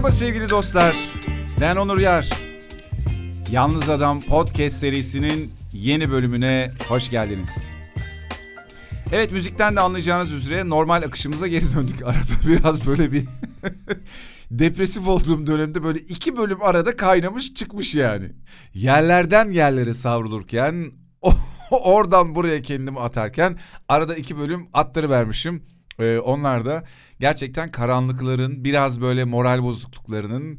Merhaba sevgili dostlar. Ben Onur Yar. Yalnız Adam Podcast serisinin yeni bölümüne hoş geldiniz. Evet müzikten de anlayacağınız üzere normal akışımıza geri döndük. Arada biraz böyle bir depresif olduğum dönemde böyle iki bölüm arada kaynamış çıkmış yani. Yerlerden yerlere savrulurken oradan buraya kendimi atarken arada iki bölüm attırı vermişim. Ee, onlar da gerçekten karanlıkların biraz böyle moral bozukluklarının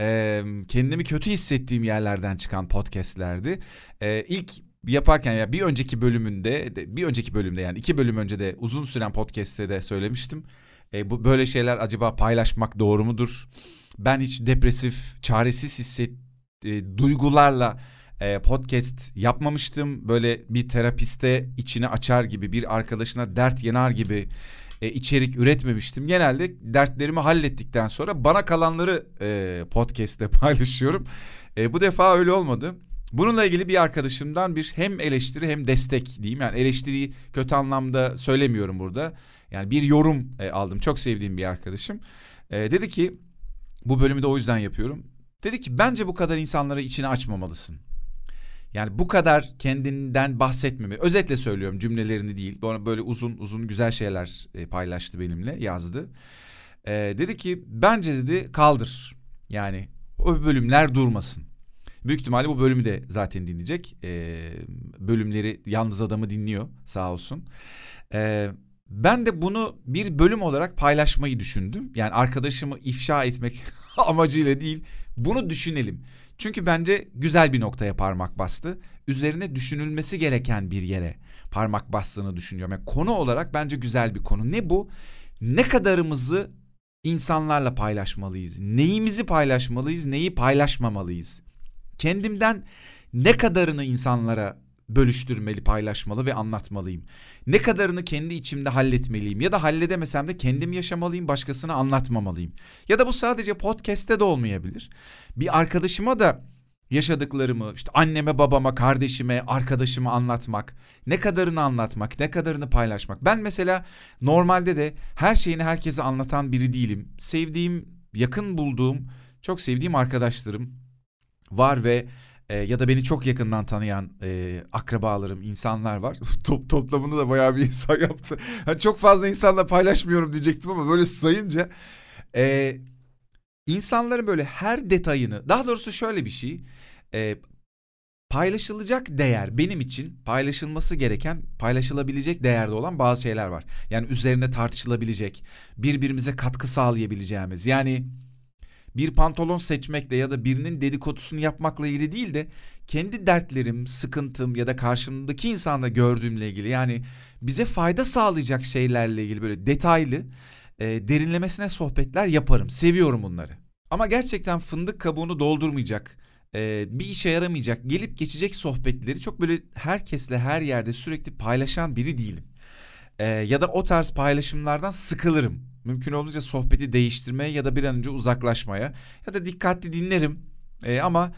e, kendimi kötü hissettiğim yerlerden çıkan podcastlerdi. E, ilk yaparken ya bir önceki bölümünde bir önceki bölümde yani iki bölüm önce de uzun süren podcast'te de söylemiştim. E, bu böyle şeyler acaba paylaşmak doğru mudur? Ben hiç depresif, çaresiz hisset e, duygularla e, podcast yapmamıştım. Böyle bir terapiste içini açar gibi, bir arkadaşına dert yanar gibi e, içerik üretmemiştim. Genelde dertlerimi hallettikten sonra bana kalanları e, podcast'te paylaşıyorum. E, bu defa öyle olmadı. Bununla ilgili bir arkadaşımdan bir hem eleştiri hem destek diyeyim. Yani eleştiriyi kötü anlamda söylemiyorum burada. Yani bir yorum e, aldım. Çok sevdiğim bir arkadaşım. E, dedi ki bu bölümü de o yüzden yapıyorum. Dedi ki bence bu kadar insanlara içini açmamalısın. Yani bu kadar kendinden bahsetmemi. Özetle söylüyorum cümlelerini değil. Böyle uzun uzun güzel şeyler e, paylaştı benimle yazdı. E, dedi ki bence dedi kaldır. Yani o bölümler durmasın. Büyük ihtimalle bu bölümü de zaten dinleyecek. E, bölümleri yalnız adamı dinliyor sağ olsun. E, ben de bunu bir bölüm olarak paylaşmayı düşündüm. Yani arkadaşımı ifşa etmek amacıyla değil. Bunu düşünelim. Çünkü bence güzel bir noktaya parmak bastı. Üzerine düşünülmesi gereken bir yere parmak bastığını düşünüyorum. Yani konu olarak bence güzel bir konu. Ne bu? Ne kadarımızı insanlarla paylaşmalıyız? Neyimizi paylaşmalıyız? Neyi paylaşmamalıyız? Kendimden ne kadarını insanlara bölüştürmeli, paylaşmalı ve anlatmalıyım. Ne kadarını kendi içimde halletmeliyim ya da halledemesem de kendim yaşamalıyım, başkasına anlatmamalıyım. Ya da bu sadece podcast'te de olmayabilir. Bir arkadaşıma da yaşadıklarımı işte anneme, babama, kardeşime, arkadaşıma anlatmak, ne kadarını anlatmak, ne kadarını paylaşmak. Ben mesela normalde de her şeyini herkese anlatan biri değilim. Sevdiğim, yakın bulduğum, çok sevdiğim arkadaşlarım var ve e, ya da beni çok yakından tanıyan e, akrabalarım, insanlar var. Top, toplamını da bayağı bir insan yaptı. Yani çok fazla insanla paylaşmıyorum diyecektim ama böyle sayınca e, insanların böyle her detayını, daha doğrusu şöyle bir şey, e, paylaşılacak değer benim için paylaşılması gereken, paylaşılabilecek değerde olan bazı şeyler var. Yani üzerinde tartışılabilecek, birbirimize katkı sağlayabileceğimiz. Yani bir pantolon seçmekle ya da birinin dedikodusunu yapmakla ilgili değil de kendi dertlerim, sıkıntım ya da karşımdaki insanla gördüğümle ilgili yani bize fayda sağlayacak şeylerle ilgili böyle detaylı e, derinlemesine sohbetler yaparım. Seviyorum bunları. Ama gerçekten fındık kabuğunu doldurmayacak, e, bir işe yaramayacak, gelip geçecek sohbetleri çok böyle herkesle her yerde sürekli paylaşan biri değilim. E, ya da o tarz paylaşımlardan sıkılırım mümkün olunca sohbeti değiştirmeye ya da bir an önce uzaklaşmaya ya da dikkatli dinlerim e, ama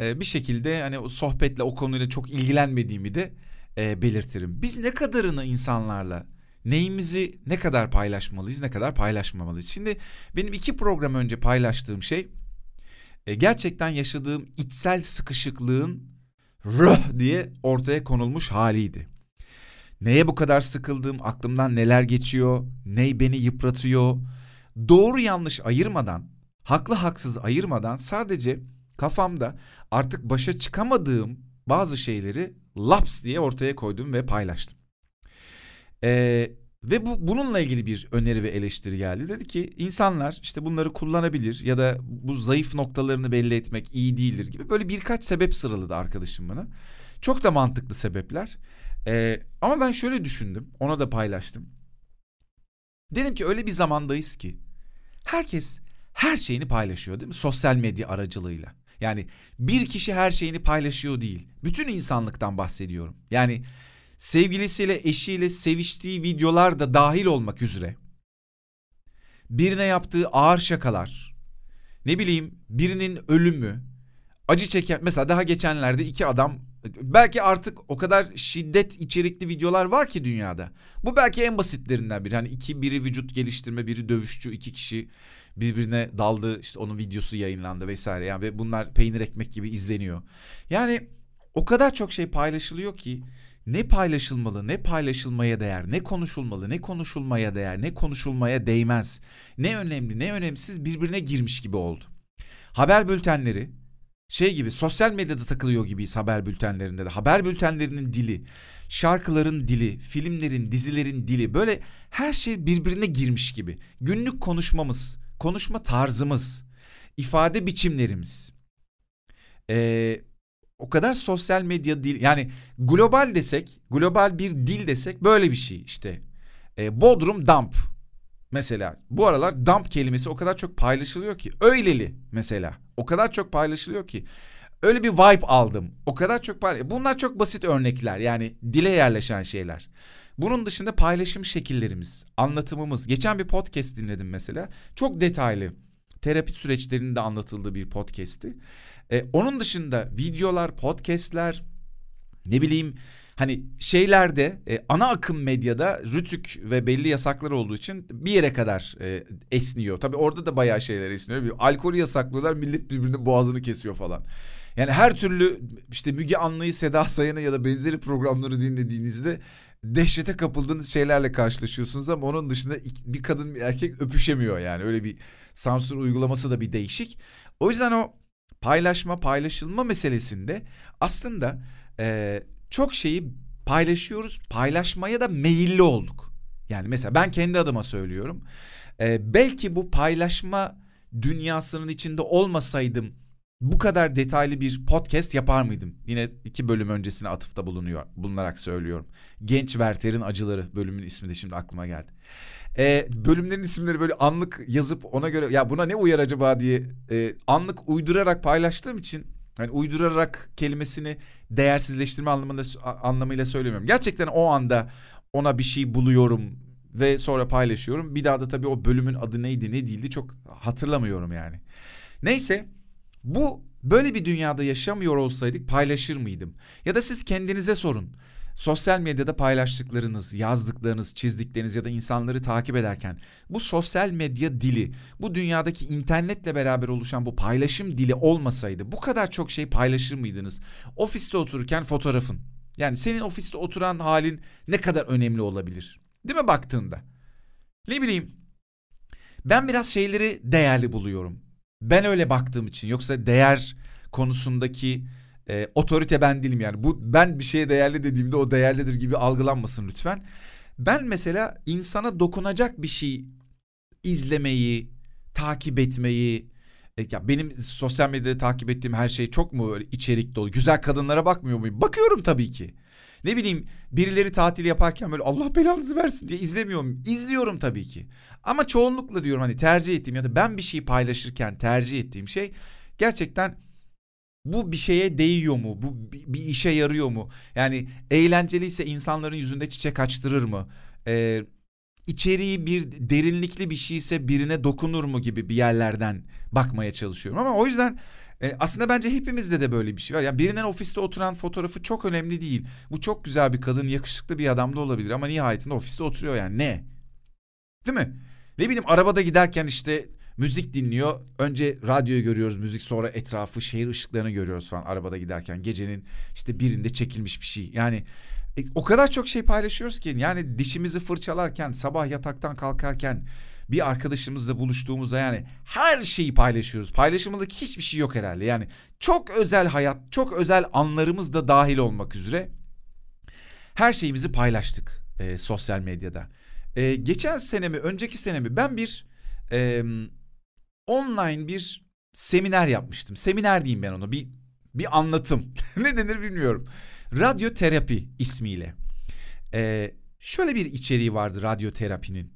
e, bir şekilde hani o sohbetle o konuyla çok ilgilenmediğimi de e, belirtirim. Biz ne kadarını insanlarla neyimizi ne kadar paylaşmalıyız ne kadar paylaşmamalıyız. Şimdi benim iki program önce paylaştığım şey e, gerçekten yaşadığım içsel sıkışıklığın röh diye ortaya konulmuş haliydi. Neye bu kadar sıkıldım, aklımdan neler geçiyor, ney beni yıpratıyor. Doğru yanlış ayırmadan, haklı haksız ayırmadan sadece kafamda artık başa çıkamadığım bazı şeyleri laps diye ortaya koydum ve paylaştım. Ee, ve bu bununla ilgili bir öneri ve eleştiri geldi. Dedi ki insanlar işte bunları kullanabilir ya da bu zayıf noktalarını belli etmek iyi değildir gibi böyle birkaç sebep sıraladı arkadaşım bana. Çok da mantıklı sebepler. Ee, ama ben şöyle düşündüm. Ona da paylaştım. Dedim ki öyle bir zamandayız ki herkes her şeyini paylaşıyor değil mi? Sosyal medya aracılığıyla. Yani bir kişi her şeyini paylaşıyor değil. Bütün insanlıktan bahsediyorum. Yani sevgilisiyle, eşiyle seviştiği videolar da dahil olmak üzere. Birine yaptığı ağır şakalar, ne bileyim birinin ölümü, acı çeken mesela daha geçenlerde iki adam Belki artık o kadar şiddet içerikli videolar var ki dünyada. Bu belki en basitlerinden biri. Hani iki biri vücut geliştirme, biri dövüşçü, iki kişi birbirine daldı. işte onun videosu yayınlandı vesaire. Yani ve bunlar peynir ekmek gibi izleniyor. Yani o kadar çok şey paylaşılıyor ki ne paylaşılmalı, ne paylaşılmaya değer, ne konuşulmalı, ne konuşulmaya değer, ne konuşulmaya değmez. Ne önemli, ne önemsiz birbirine girmiş gibi oldu. Haber bültenleri şey gibi sosyal medyada takılıyor gibiyiz haber bültenlerinde de. Haber bültenlerinin dili, şarkıların dili, filmlerin, dizilerin dili böyle her şey birbirine girmiş gibi. Günlük konuşmamız, konuşma tarzımız, ifade biçimlerimiz. Ee, o kadar sosyal medya dil yani global desek, global bir dil desek böyle bir şey işte. Ee, Bodrum dump mesela. Bu aralar dump kelimesi o kadar çok paylaşılıyor ki. Öyleli mesela. O kadar çok paylaşılıyor ki. Öyle bir vibe aldım. O kadar çok paylaş. Bunlar çok basit örnekler. Yani dile yerleşen şeyler. Bunun dışında paylaşım şekillerimiz, anlatımımız. Geçen bir podcast dinledim mesela. Çok detaylı. Terapi süreçlerinin de anlatıldığı bir podcast'ti. Ee, onun dışında videolar, podcast'ler, ne bileyim hani şeylerde e, ana akım medyada rütük ve belli yasaklar olduğu için bir yere kadar e, esniyor. Tabii orada da bayağı şeyler esniyor. Bir, alkolü yasaklıyorlar millet birbirinin boğazını kesiyor falan. Yani her türlü işte Müge Anlı'yı, Seda Sayan'ı ya da benzeri programları dinlediğinizde dehşete kapıldığınız şeylerle karşılaşıyorsunuz ama onun dışında bir kadın bir erkek öpüşemiyor yani. Öyle bir sansür uygulaması da bir değişik. O yüzden o paylaşma paylaşılma meselesinde aslında e, çok şeyi paylaşıyoruz. Paylaşmaya da meyilli olduk. Yani mesela ben kendi adıma söylüyorum. E, belki bu paylaşma dünyasının içinde olmasaydım bu kadar detaylı bir podcast yapar mıydım? Yine iki bölüm öncesine atıfta bulunuyor, bulunarak söylüyorum. Genç Werther'in Acıları bölümün ismi de şimdi aklıma geldi. Ee, bölümlerin isimleri böyle anlık yazıp ona göre ya buna ne uyar acaba diye e, anlık uydurarak paylaştığım için hani uydurarak kelimesini değersizleştirme anlamında anlamıyla söylemiyorum. Gerçekten o anda ona bir şey buluyorum ve sonra paylaşıyorum. Bir daha da tabii o bölümün adı neydi ne değildi çok hatırlamıyorum yani. Neyse bu böyle bir dünyada yaşamıyor olsaydık paylaşır mıydım? Ya da siz kendinize sorun. Sosyal medyada paylaştıklarınız, yazdıklarınız, çizdikleriniz ya da insanları takip ederken bu sosyal medya dili, bu dünyadaki internetle beraber oluşan bu paylaşım dili olmasaydı bu kadar çok şey paylaşır mıydınız? Ofiste otururken fotoğrafın. Yani senin ofiste oturan halin ne kadar önemli olabilir? Değil mi baktığında? Ne bileyim. Ben biraz şeyleri değerli buluyorum. Ben öyle baktığım için yoksa değer konusundaki e, otorite ben değilim yani. Bu ben bir şeye değerli dediğimde o değerlidir gibi algılanmasın lütfen. Ben mesela insana dokunacak bir şey izlemeyi, takip etmeyi, e, ya benim sosyal medyada takip ettiğim her şey çok mu böyle içerik dolu? Güzel kadınlara bakmıyor muyum? Bakıyorum tabii ki. Ne bileyim birileri tatil yaparken böyle Allah belanızı versin diye izlemiyorum. İzliyorum tabii ki. Ama çoğunlukla diyorum hani tercih ettiğim ya da ben bir şey paylaşırken tercih ettiğim şey gerçekten bu bir şeye değiyor mu? Bu bir işe yarıyor mu? Yani eğlenceliyse insanların yüzünde çiçek açtırır mı? Ee, içeriği bir derinlikli bir şeyse birine dokunur mu gibi bir yerlerden bakmaya çalışıyorum. Ama o yüzden e, aslında bence hepimizde de böyle bir şey var. Yani birinin ofiste oturan fotoğrafı çok önemli değil. Bu çok güzel bir kadın, yakışıklı bir adam da olabilir ama nihayetinde ofiste oturuyor yani ne? Değil mi? Ne bileyim arabada giderken işte müzik dinliyor. Önce radyoyu görüyoruz müzik sonra etrafı şehir ışıklarını görüyoruz falan arabada giderken. Gecenin işte birinde çekilmiş bir şey. Yani e, o kadar çok şey paylaşıyoruz ki yani dişimizi fırçalarken sabah yataktan kalkarken bir arkadaşımızla buluştuğumuzda yani her şeyi paylaşıyoruz. Paylaşımlık hiçbir şey yok herhalde. Yani çok özel hayat, çok özel anlarımız da dahil olmak üzere her şeyimizi paylaştık e, sosyal medyada. E, geçen sene mi, önceki sene mi ben bir e, online bir seminer yapmıştım. Seminer diyeyim ben onu. Bir bir anlatım. ne denir bilmiyorum. Radyoterapi ismiyle. Ee, şöyle bir içeriği vardı radyoterapinin.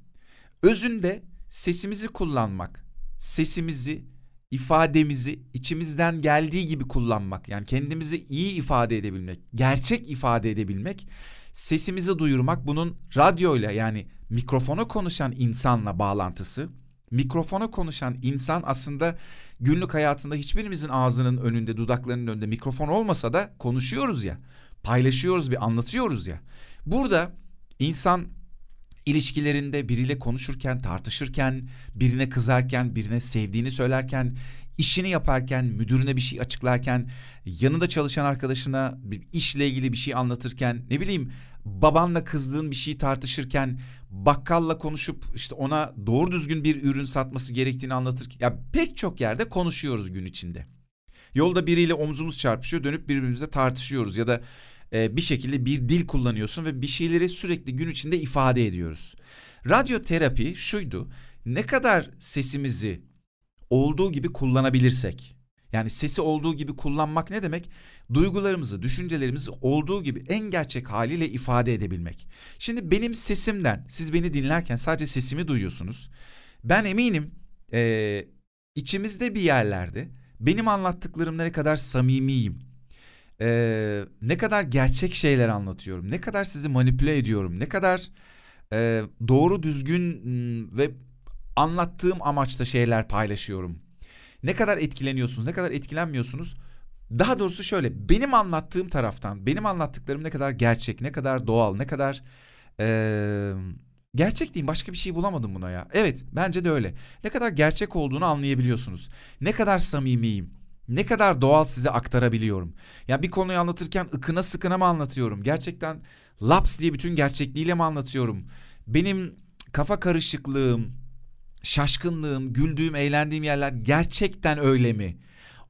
Özünde sesimizi kullanmak, sesimizi, ifademizi içimizden geldiği gibi kullanmak. Yani kendimizi iyi ifade edebilmek, gerçek ifade edebilmek, sesimizi duyurmak bunun radyoyla yani mikrofona konuşan insanla bağlantısı mikrofona konuşan insan aslında günlük hayatında hiçbirimizin ağzının önünde, dudaklarının önünde mikrofon olmasa da konuşuyoruz ya, paylaşıyoruz ve anlatıyoruz ya. Burada insan ilişkilerinde biriyle konuşurken, tartışırken, birine kızarken, birine sevdiğini söylerken, işini yaparken, müdürüne bir şey açıklarken, yanında çalışan arkadaşına bir işle ilgili bir şey anlatırken, ne bileyim babanla kızdığın bir şey tartışırken, bakkalla konuşup işte ona doğru düzgün bir ürün satması gerektiğini anlatırken, ya pek çok yerde konuşuyoruz gün içinde. Yolda biriyle omzumuz çarpışıyor, dönüp birbirimize tartışıyoruz ya da e, bir şekilde bir dil kullanıyorsun ve bir şeyleri sürekli gün içinde ifade ediyoruz. Radyoterapi şuydu. Ne kadar sesimizi olduğu gibi kullanabilirsek. Yani sesi olduğu gibi kullanmak ne demek? Duygularımızı, düşüncelerimizi olduğu gibi en gerçek haliyle ifade edebilmek. Şimdi benim sesimden, siz beni dinlerken sadece sesimi duyuyorsunuz. Ben eminim e, içimizde bir yerlerde benim anlattıklarım ne kadar samimiyim, e, ne kadar gerçek şeyler anlatıyorum, ne kadar sizi manipüle ediyorum, ne kadar e, doğru düzgün ve anlattığım amaçta şeyler paylaşıyorum. Ne kadar etkileniyorsunuz, ne kadar etkilenmiyorsunuz? Daha doğrusu şöyle, benim anlattığım taraftan, benim anlattıklarım ne kadar gerçek, ne kadar doğal, ne kadar... Ee, gerçek diyeyim başka bir şey bulamadım buna ya. Evet bence de öyle. Ne kadar gerçek olduğunu anlayabiliyorsunuz. Ne kadar samimiyim. Ne kadar doğal size aktarabiliyorum. Ya bir konuyu anlatırken ıkına sıkına mı anlatıyorum? Gerçekten laps diye bütün gerçekliğiyle mi anlatıyorum? Benim kafa karışıklığım, şaşkınlığım, güldüğüm, eğlendiğim yerler gerçekten öyle mi?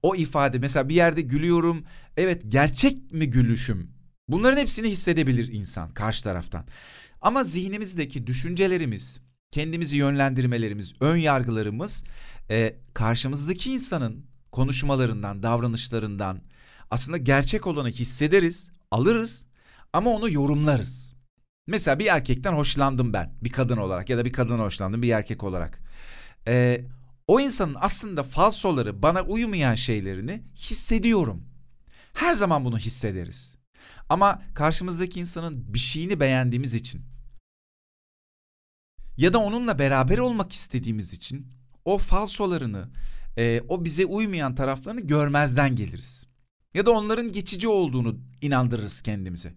O ifade mesela bir yerde gülüyorum. Evet gerçek mi gülüşüm? Bunların hepsini hissedebilir insan karşı taraftan. Ama zihnimizdeki düşüncelerimiz, kendimizi yönlendirmelerimiz, ön yargılarımız e, karşımızdaki insanın konuşmalarından, davranışlarından aslında gerçek olanı hissederiz, alırız ama onu yorumlarız. Mesela bir erkekten hoşlandım ben bir kadın olarak ya da bir kadın hoşlandım bir erkek olarak. Ee, o insanın aslında falsoları bana uymayan şeylerini hissediyorum. Her zaman bunu hissederiz. Ama karşımızdaki insanın bir şeyini beğendiğimiz için ya da onunla beraber olmak istediğimiz için o falsolarını, e, o bize uymayan taraflarını görmezden geliriz. Ya da onların geçici olduğunu inandırırız kendimize.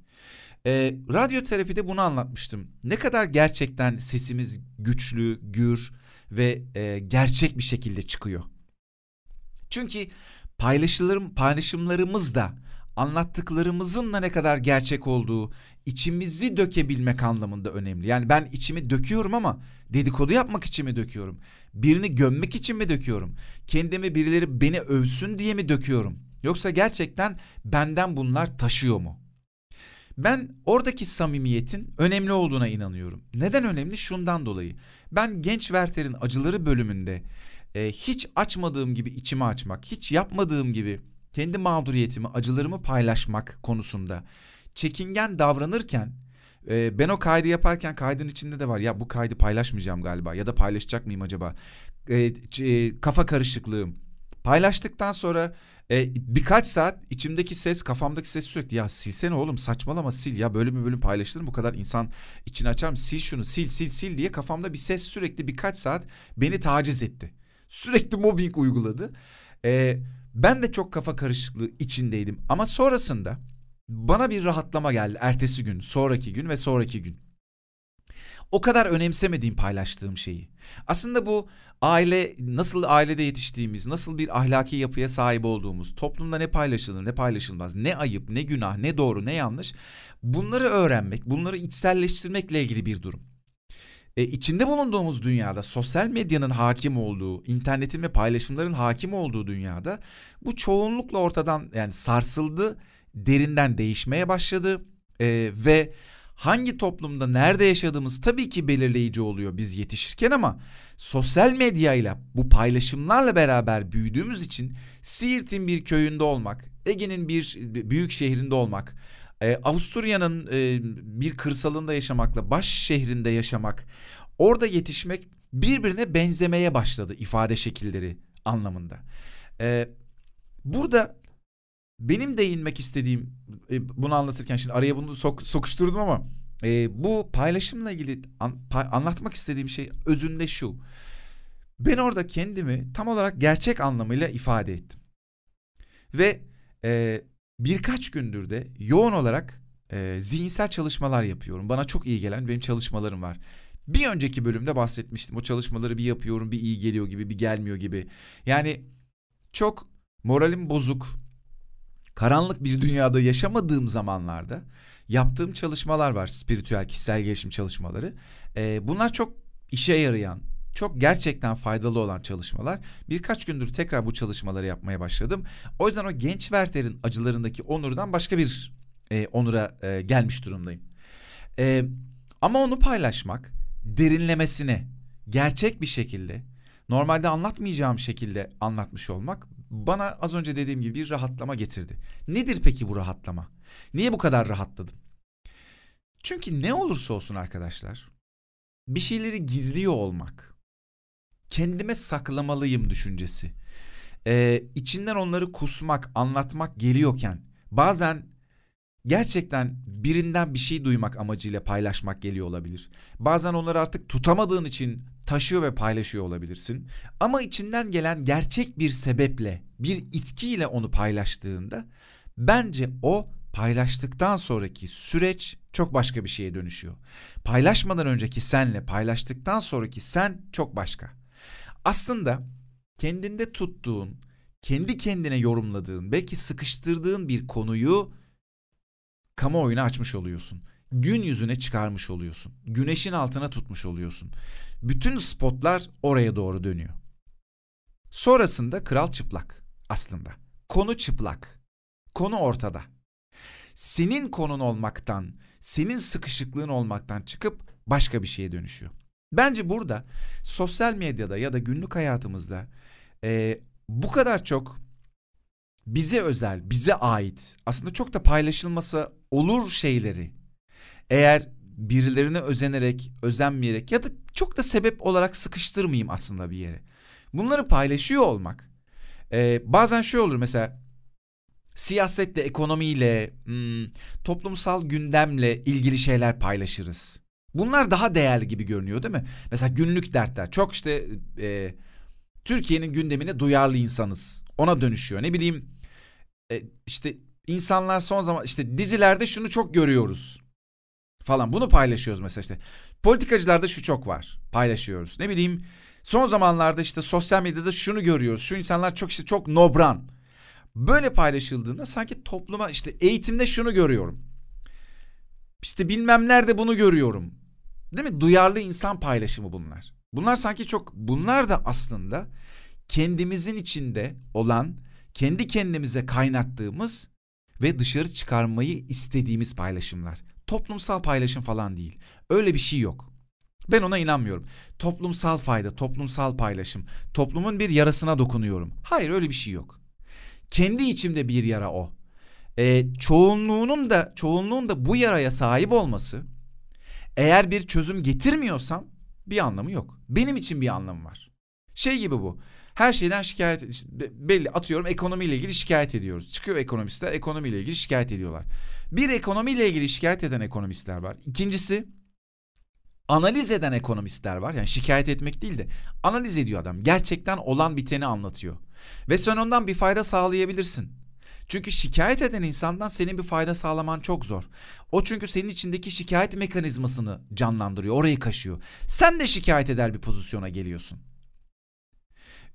E, radyoterapide bunu anlatmıştım. Ne kadar gerçekten sesimiz güçlü, gür ve e, gerçek bir şekilde çıkıyor. Çünkü paylaşımlarım, paylaşımlarımız da anlattıklarımızın da ne kadar gerçek olduğu, içimizi dökebilmek anlamında önemli. Yani ben içimi döküyorum ama dedikodu yapmak için mi döküyorum? Birini gömmek için mi döküyorum? Kendimi birileri beni övsün diye mi döküyorum? Yoksa gerçekten benden bunlar taşıyor mu? Ben oradaki samimiyetin önemli olduğuna inanıyorum. Neden önemli? Şundan dolayı. Ben Genç Werther'in Acıları bölümünde e, hiç açmadığım gibi içimi açmak, hiç yapmadığım gibi kendi mağduriyetimi, acılarımı paylaşmak konusunda çekingen davranırken e, ben o kaydı yaparken kaydın içinde de var ya bu kaydı paylaşmayacağım galiba ya da paylaşacak mıyım acaba? E, e, kafa karışıklığım. Paylaştıktan sonra e, birkaç saat içimdeki ses kafamdaki ses sürekli ya silsene oğlum saçmalama sil ya böyle bir bölüm paylaşılır mı bu kadar insan içine açar mı sil şunu sil sil sil diye kafamda bir ses sürekli birkaç saat beni taciz etti. Sürekli mobbing uyguladı. E, ben de çok kafa karışıklığı içindeydim ama sonrasında bana bir rahatlama geldi ertesi gün, sonraki gün ve sonraki gün. O kadar önemsemediğim paylaştığım şeyi. Aslında bu aile nasıl ailede yetiştiğimiz, nasıl bir ahlaki yapıya sahip olduğumuz, toplumda ne paylaşılır, ne paylaşılmaz, ne ayıp, ne günah, ne doğru, ne yanlış bunları öğrenmek, bunları içselleştirmekle ilgili bir durum. E, içinde bulunduğumuz dünyada sosyal medyanın hakim olduğu, internetin ve paylaşımların hakim olduğu dünyada bu çoğunlukla ortadan yani sarsıldı, derinden değişmeye başladı e, ve hangi toplumda nerede yaşadığımız tabii ki belirleyici oluyor biz yetişirken ama sosyal medyayla bu paylaşımlarla beraber büyüdüğümüz için Siirt'in bir köyünde olmak, Ege'nin bir büyük şehrinde olmak, e, Avusturya'nın e, bir kırsalında yaşamakla baş şehrinde yaşamak, orada yetişmek birbirine benzemeye başladı ifade şekilleri anlamında. E, burada benim değinmek istediğim e, bunu anlatırken şimdi araya bunu sok, sokuşturdum ama e, bu paylaşımla ilgili an, pay, anlatmak istediğim şey özünde şu. Ben orada kendimi tam olarak gerçek anlamıyla ifade ettim. Ve e, birkaç gündür de yoğun olarak e, zihinsel çalışmalar yapıyorum. Bana çok iyi gelen benim çalışmalarım var. Bir önceki bölümde bahsetmiştim. O çalışmaları bir yapıyorum, bir iyi geliyor gibi, bir gelmiyor gibi. Yani çok moralim bozuk, karanlık bir dünyada yaşamadığım zamanlarda yaptığım çalışmalar var. Spiritüel, kişisel gelişim çalışmaları. Ee, bunlar çok işe yarayan, çok gerçekten faydalı olan çalışmalar. Birkaç gündür tekrar bu çalışmaları yapmaya başladım. O yüzden o genç Werther'in acılarındaki onurdan başka bir e, onura e, gelmiş durumdayım. E, ama onu paylaşmak, derinlemesine, gerçek bir şekilde, normalde anlatmayacağım şekilde anlatmış olmak bana az önce dediğim gibi bir rahatlama getirdi. Nedir peki bu rahatlama? Niye bu kadar rahatladım? Çünkü ne olursa olsun arkadaşlar, bir şeyleri gizliyor olmak, kendime saklamalıyım düşüncesi, ee, içinden onları kusmak, anlatmak geliyorken bazen gerçekten birinden bir şey duymak amacıyla paylaşmak geliyor olabilir. Bazen onları artık tutamadığın için taşıyor ve paylaşıyor olabilirsin. Ama içinden gelen gerçek bir sebeple, bir itkiyle onu paylaştığında bence o paylaştıktan sonraki süreç çok başka bir şeye dönüşüyor. Paylaşmadan önceki senle paylaştıktan sonraki sen çok başka. Aslında kendinde tuttuğun, kendi kendine yorumladığın, belki sıkıştırdığın bir konuyu kamuoyuna açmış oluyorsun. Gün yüzüne çıkarmış oluyorsun. Güneşin altına tutmuş oluyorsun. Bütün spotlar oraya doğru dönüyor. Sonrasında kral çıplak aslında. Konu çıplak. Konu ortada. Senin konun olmaktan, senin sıkışıklığın olmaktan çıkıp başka bir şeye dönüşüyor. Bence burada sosyal medyada ya da günlük hayatımızda e, bu kadar çok bize özel, bize ait aslında çok da paylaşılması olur şeyleri eğer birilerine özenerek, özenmeyerek ya da çok da sebep olarak sıkıştırmayayım aslında bir yere. Bunları paylaşıyor olmak. Ee, bazen şey olur mesela siyasetle, ekonomiyle, hmm, toplumsal gündemle ilgili şeyler paylaşırız. Bunlar daha değerli gibi görünüyor değil mi? Mesela günlük dertler. Çok işte e, Türkiye'nin gündemine duyarlı insanız. Ona dönüşüyor. Ne bileyim e, işte insanlar son zaman işte dizilerde şunu çok görüyoruz falan. Bunu paylaşıyoruz mesela işte. Politikacılarda şu çok var. Paylaşıyoruz. Ne bileyim son zamanlarda işte sosyal medyada şunu görüyoruz. Şu insanlar çok işte çok nobran. Böyle paylaşıldığında sanki topluma işte eğitimde şunu görüyorum. İşte bilmem nerede bunu görüyorum. Değil mi? Duyarlı insan paylaşımı bunlar. Bunlar sanki çok bunlar da aslında kendimizin içinde olan kendi kendimize kaynattığımız ve dışarı çıkarmayı istediğimiz paylaşımlar. Toplumsal paylaşım falan değil. Öyle bir şey yok. Ben ona inanmıyorum. Toplumsal fayda, toplumsal paylaşım, toplumun bir yarasına dokunuyorum. Hayır öyle bir şey yok. Kendi içimde bir yara o. Ee, çoğunluğunun da çoğunluğun da bu yaraya sahip olması eğer bir çözüm getirmiyorsam bir anlamı yok. Benim için bir anlamı var. Şey gibi bu. Her şeyden şikayet belli atıyorum ekonomiyle ilgili şikayet ediyoruz. Çıkıyor ekonomistler ekonomiyle ilgili şikayet ediyorlar. Bir ekonomiyle ilgili şikayet eden ekonomistler var. İkincisi analiz eden ekonomistler var. Yani şikayet etmek değil de analiz ediyor adam. Gerçekten olan biteni anlatıyor. Ve sen ondan bir fayda sağlayabilirsin. Çünkü şikayet eden insandan senin bir fayda sağlaman çok zor. O çünkü senin içindeki şikayet mekanizmasını canlandırıyor, orayı kaşıyor. Sen de şikayet eder bir pozisyona geliyorsun.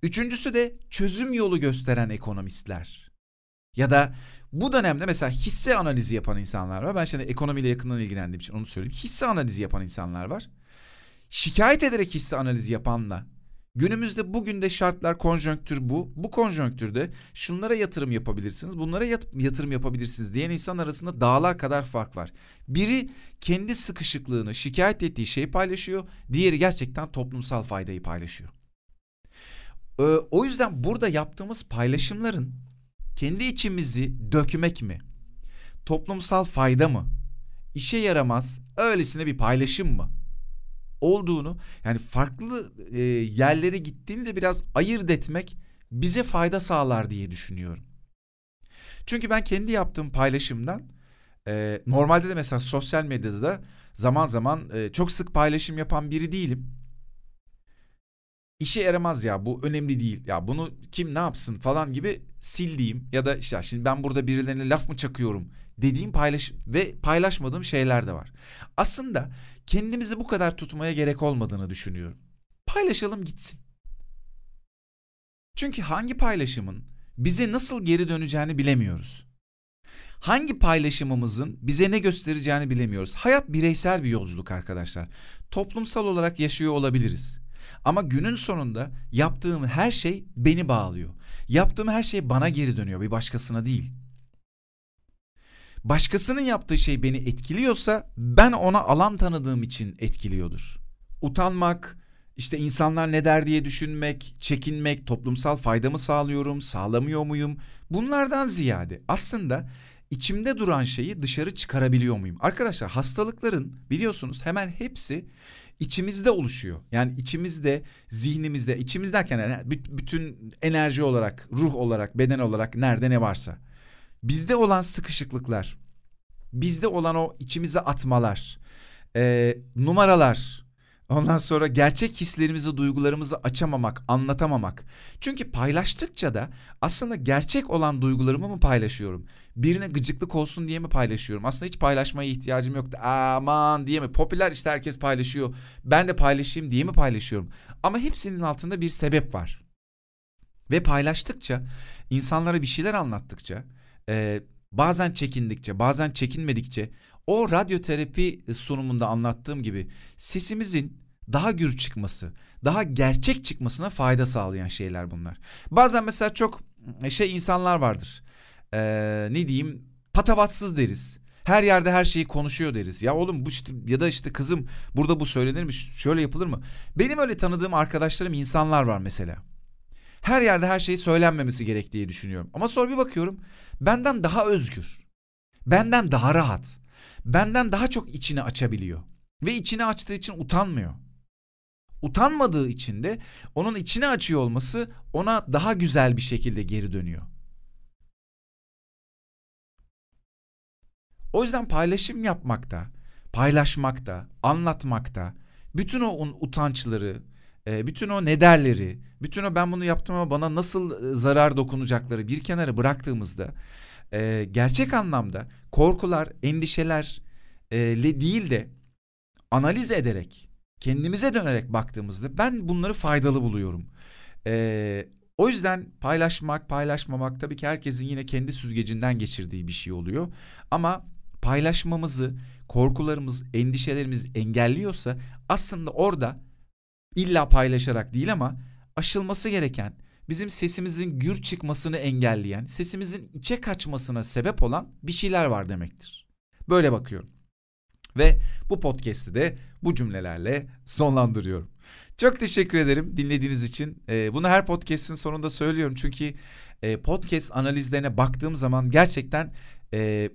Üçüncüsü de çözüm yolu gösteren ekonomistler. Ya da bu dönemde mesela hisse analizi yapan insanlar var. Ben şimdi ekonomiyle yakından ilgilendiğim için onu söyleyeyim. Hisse analizi yapan insanlar var. Şikayet ederek hisse analizi yapanla günümüzde bugün de şartlar konjonktür bu. Bu konjonktürde şunlara yatırım yapabilirsiniz, bunlara yatırım yapabilirsiniz diyen insan arasında dağlar kadar fark var. Biri kendi sıkışıklığını, şikayet ettiği şeyi paylaşıyor. Diğeri gerçekten toplumsal faydayı paylaşıyor. Ee, o yüzden burada yaptığımız paylaşımların kendi içimizi dökmek mi? Toplumsal fayda mı? İşe yaramaz öylesine bir paylaşım mı? Olduğunu yani farklı e, yerlere gittiğini de biraz ayırt etmek bize fayda sağlar diye düşünüyorum. Çünkü ben kendi yaptığım paylaşımdan e, normalde de mesela sosyal medyada da zaman zaman e, çok sık paylaşım yapan biri değilim. İşe yaramaz ya bu önemli değil ya bunu kim ne yapsın falan gibi sildiğim ya da işte şimdi ben burada birilerine laf mı çakıyorum dediğim paylaş ve paylaşmadığım şeyler de var. Aslında kendimizi bu kadar tutmaya gerek olmadığını düşünüyorum. Paylaşalım gitsin. Çünkü hangi paylaşımın bize nasıl geri döneceğini bilemiyoruz. Hangi paylaşımımızın bize ne göstereceğini bilemiyoruz. Hayat bireysel bir yolculuk arkadaşlar. Toplumsal olarak yaşıyor olabiliriz. Ama günün sonunda yaptığım her şey beni bağlıyor. Yaptığım her şey bana geri dönüyor, bir başkasına değil. Başkasının yaptığı şey beni etkiliyorsa ben ona alan tanıdığım için etkiliyordur. Utanmak, işte insanlar ne der diye düşünmek, çekinmek, toplumsal faydamı sağlıyorum, sağlamıyor muyum? Bunlardan ziyade aslında içimde duran şeyi dışarı çıkarabiliyor muyum? Arkadaşlar hastalıkların biliyorsunuz hemen hepsi içimizde oluşuyor. Yani içimizde, zihnimizde, içimiz derken yani bütün enerji olarak, ruh olarak, beden olarak nerede ne varsa. Bizde olan sıkışıklıklar, bizde olan o içimize atmalar, e, numaralar, Ondan sonra gerçek hislerimizi, duygularımızı açamamak, anlatamamak. Çünkü paylaştıkça da aslında gerçek olan duygularımı mı paylaşıyorum? Birine gıcıklık olsun diye mi paylaşıyorum? Aslında hiç paylaşmaya ihtiyacım yoktu. Aman diye mi? Popüler işte herkes paylaşıyor. Ben de paylaşayım diye mi paylaşıyorum? Ama hepsinin altında bir sebep var. Ve paylaştıkça, insanlara bir şeyler anlattıkça, e, bazen çekindikçe, bazen çekinmedikçe o radyoterapi sunumunda anlattığım gibi sesimizin daha gür çıkması, daha gerçek çıkmasına fayda sağlayan şeyler bunlar. Bazen mesela çok e, şey insanlar vardır. Ee, ne diyeyim? Patavatsız deriz. Her yerde her şeyi konuşuyor deriz. Ya oğlum bu işte ya da işte kızım burada bu söylenir mi? Şöyle yapılır mı? Benim öyle tanıdığım arkadaşlarım insanlar var mesela. Her yerde her şeyi söylenmemesi gerektiği düşünüyorum. Ama sonra bir bakıyorum benden daha özgür. Benden daha rahat. Benden daha çok içini açabiliyor. Ve içini açtığı için utanmıyor utanmadığı için de onun içine açıyor olması ona daha güzel bir şekilde geri dönüyor. O yüzden paylaşım yapmakta, paylaşmakta, anlatmakta, bütün o utançları, e, bütün o nederleri, bütün o ben bunu yaptım ama bana nasıl e, zarar dokunacakları bir kenara bıraktığımızda e, gerçek anlamda korkular, endişeler değil de analiz ederek kendimize dönerek baktığımızda ben bunları faydalı buluyorum. Ee, o yüzden paylaşmak, paylaşmamak tabii ki herkesin yine kendi süzgecinden geçirdiği bir şey oluyor. Ama paylaşmamızı, korkularımız, endişelerimiz engelliyorsa aslında orada illa paylaşarak değil ama aşılması gereken, bizim sesimizin gür çıkmasını engelleyen, sesimizin içe kaçmasına sebep olan bir şeyler var demektir. Böyle bakıyorum. Ve bu podcast'i de bu cümlelerle sonlandırıyorum. Çok teşekkür ederim dinlediğiniz için. Ee, bunu her podcast'in sonunda söylüyorum. Çünkü e, podcast analizlerine baktığım zaman gerçekten e,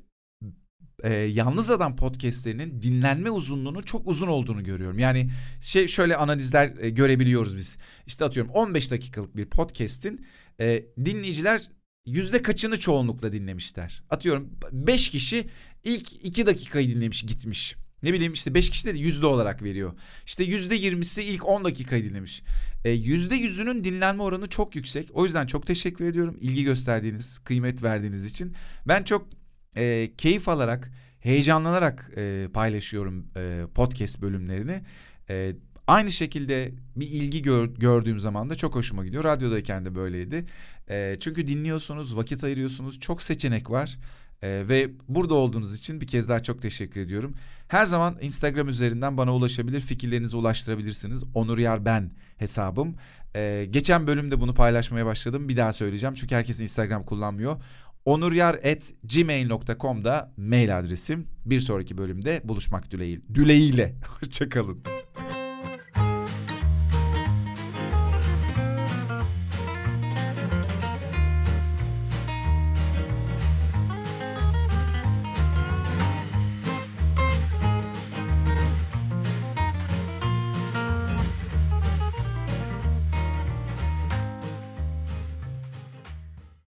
e, Yalnız Adam podcastlerinin dinlenme uzunluğunu çok uzun olduğunu görüyorum. Yani şey şöyle analizler e, görebiliyoruz biz. İşte atıyorum 15 dakikalık bir podcast'in e, dinleyiciler yüzde kaçını çoğunlukla dinlemişler. Atıyorum 5 kişi ilk 2 dakikayı dinlemiş gitmiş. Ne bileyim işte 5 kişi de yüzde olarak veriyor. İşte yüzde yirmisi ilk 10 dakikayı dinlemiş. E, yüzde yüzünün dinlenme oranı çok yüksek. O yüzden çok teşekkür ediyorum ilgi gösterdiğiniz, kıymet verdiğiniz için. Ben çok e, keyif alarak, heyecanlanarak e, paylaşıyorum e, podcast bölümlerini. E, aynı şekilde bir ilgi gör, gördüğüm zaman da çok hoşuma gidiyor. Radyodayken de böyleydi. E, çünkü dinliyorsunuz, vakit ayırıyorsunuz. Çok seçenek var. Ee, ve burada olduğunuz için bir kez daha çok teşekkür ediyorum. Her zaman Instagram üzerinden bana ulaşabilir, fikirlerinizi ulaştırabilirsiniz. Onur Yar Ben hesabım. Ee, geçen bölümde bunu paylaşmaya başladım. Bir daha söyleyeceğim çünkü herkes Instagram kullanmıyor. onuryar.gmail.com'da mail adresim. Bir sonraki bölümde buluşmak dileğiyle. Dileğiyle. Hoşçakalın.